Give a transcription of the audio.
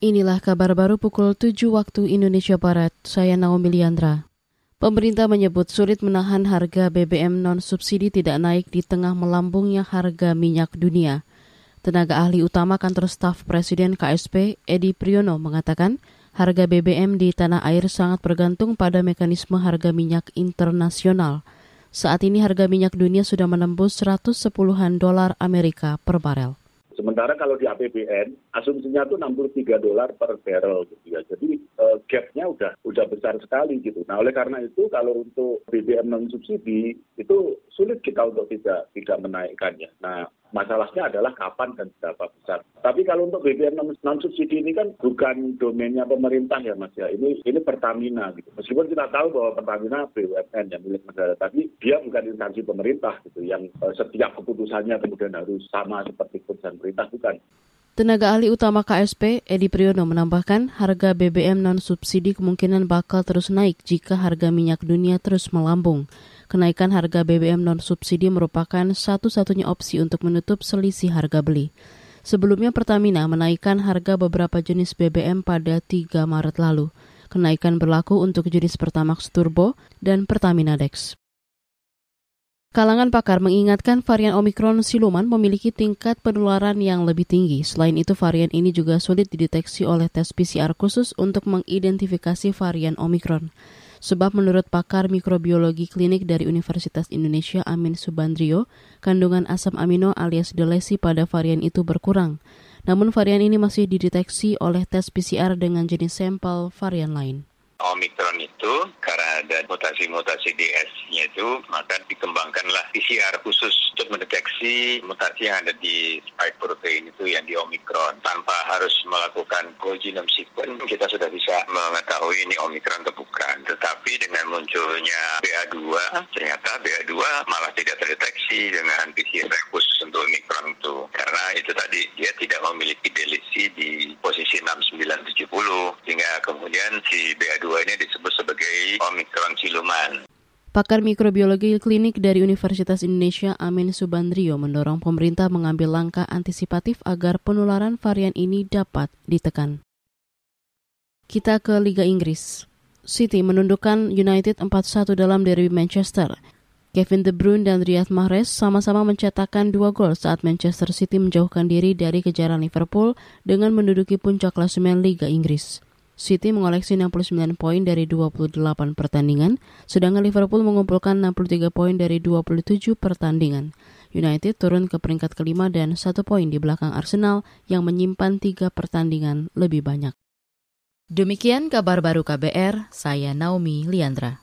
Inilah kabar baru pukul 7 waktu Indonesia Barat. Saya Naomi Liandra. Pemerintah menyebut sulit menahan harga BBM non-subsidi tidak naik di tengah melambungnya harga minyak dunia. Tenaga ahli utama kantor staf Presiden KSP, Edi Priyono, mengatakan harga BBM di tanah air sangat bergantung pada mekanisme harga minyak internasional. Saat ini harga minyak dunia sudah menembus 110-an dolar Amerika per barel. Sementara kalau di APBN asumsinya itu 63 dolar per barrel gitu ya. Jadi uh, gapnya udah udah besar sekali gitu. Nah oleh karena itu kalau untuk BBM non subsidi itu sulit kita untuk tidak tidak menaikkannya. Nah Masalahnya adalah kapan dan berapa besar. Tapi kalau untuk BBM non subsidi ini kan bukan domainnya pemerintah ya Mas ya. Ini ini Pertamina gitu. Meskipun kita tahu bahwa Pertamina BUMN yang milik negara, tapi dia bukan instansi pemerintah gitu yang uh, setiap keputusannya kemudian harus sama seperti keputusan pemerintah bukan. Tenaga ahli utama KSP, Edi Priyono menambahkan harga BBM non-subsidi kemungkinan bakal terus naik jika harga minyak dunia terus melambung. Kenaikan harga BBM non-subsidi merupakan satu-satunya opsi untuk menutup selisih harga beli. Sebelumnya Pertamina menaikkan harga beberapa jenis BBM pada 3 Maret lalu. Kenaikan berlaku untuk jenis Pertamax Turbo dan Pertamina Dex. Kalangan pakar mengingatkan varian Omikron siluman memiliki tingkat penularan yang lebih tinggi. Selain itu, varian ini juga sulit dideteksi oleh tes PCR khusus untuk mengidentifikasi varian Omikron. Sebab menurut pakar mikrobiologi klinik dari Universitas Indonesia Amin Subandrio, kandungan asam amino alias delesi pada varian itu berkurang. Namun varian ini masih dideteksi oleh tes PCR dengan jenis sampel varian lain. Omikron itu karena ada mutasi-mutasi di S-nya itu maka dikembangkanlah PCR khusus untuk mendeteksi mutasi yang ada di spike protein itu yang di Omikron. Tanpa harus melakukan whole genome sequence kita sudah bisa mengetahui ini Omikron atau bukan. Tetapi dengan munculnya BA2 ternyata BA2 malah tidak terdeteksi dengan PCR khusus untuk Omikron itu. Karena itu tadi dia tidak memiliki kemudian si BA2 ini disebut sebagai Omikron siluman. Pakar mikrobiologi klinik dari Universitas Indonesia Amin Subandrio mendorong pemerintah mengambil langkah antisipatif agar penularan varian ini dapat ditekan. Kita ke Liga Inggris. City menundukkan United 4-1 dalam derby Manchester. Kevin De Bruyne dan Riyad Mahrez sama-sama mencetakkan dua gol saat Manchester City menjauhkan diri dari kejaran Liverpool dengan menduduki puncak klasemen Liga Inggris. City mengoleksi 69 poin dari 28 pertandingan, sedangkan Liverpool mengumpulkan 63 poin dari 27 pertandingan. United turun ke peringkat kelima dan satu poin di belakang Arsenal yang menyimpan tiga pertandingan lebih banyak. Demikian kabar baru KBR, saya Naomi Liandra.